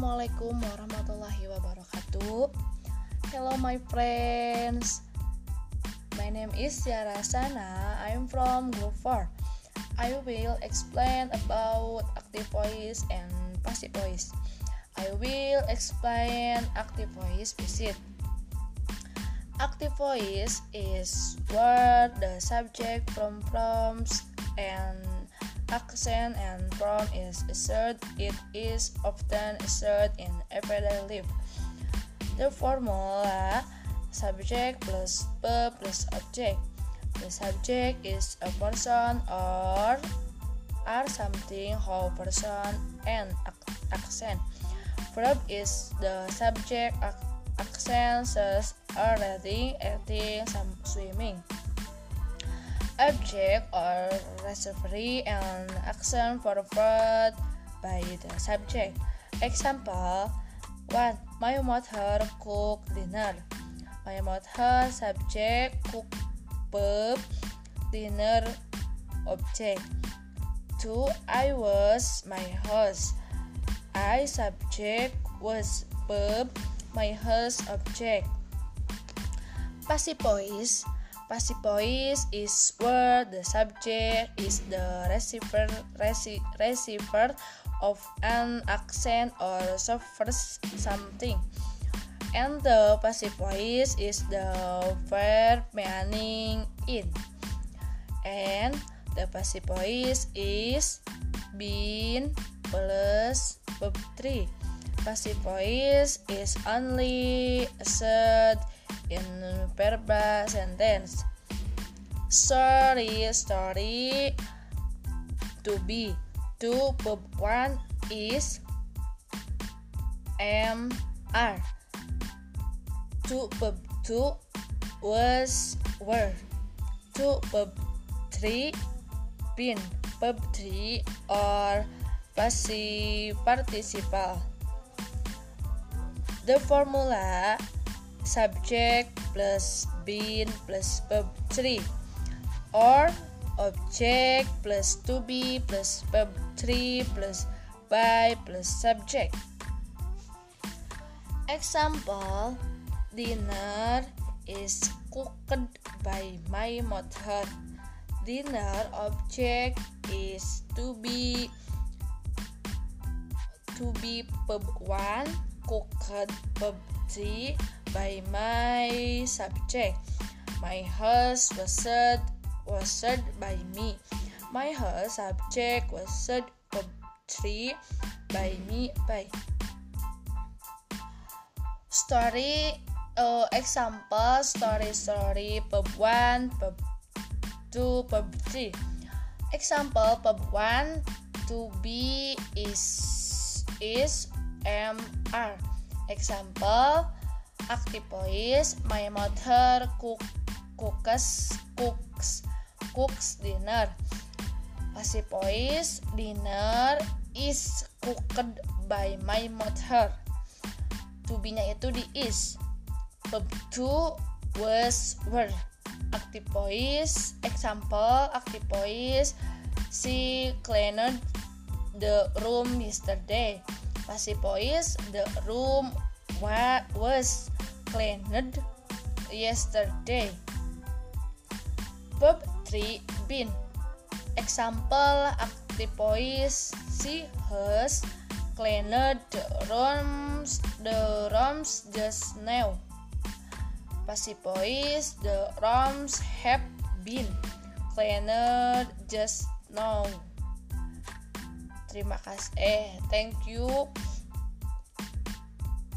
Assalamualaikum warahmatullahi wabarakatuh. Hello my friends. My name is Tiara Sana. I'm from Group 4. I will explain about active voice and passive voice. I will explain active voice visit. Active voice is where the subject from prompts and accent and form is asserted, it is often asserted in everyday life. The formula subject plus verb plus object. The subject is a person or are something how person and accent. Verb is the subject accent says reading, eating, some swimming object or reservoir and action performed by the subject. Example 1. My mother cook dinner. My mother subject cook verb dinner object. 2. I was my house. I subject was verb my house object. Passive voice Passive voice is where the subject is the receiver, reci receiver of an accent or suffers something. And the passive voice is the verb meaning in. And the passive voice is been plus verb 3. Passive voice is only said in verbal sentence. Story, story to be. To verb one is am are. To verb two was were. To verb three been. Verb three or passive participle. The formula subject plus been plus verb 3 or object plus to be plus verb 3 plus by plus subject. Example dinner is cooked by my mother. Dinner object is to be to be verb 1 cooked verb 3 by my subject. My house was said was said by me. My house subject was said of three by me by story uh, example story story pub 1 pub 2 pub 3 example pub 1 to be is is mr example voice my mother cook cooks cooks cooks dinner. Voice dinner is cooked by my mother. To be nya itu di is. Verb to was were. Active voice example active voice she cleaned the room yesterday. Passive voice the room was cleaned yesterday. Verb 3 been. Example active voice she has cleaned the rooms the rooms just now. Passive voice the rooms have been cleaned just now. Terima kasih. Eh, thank you.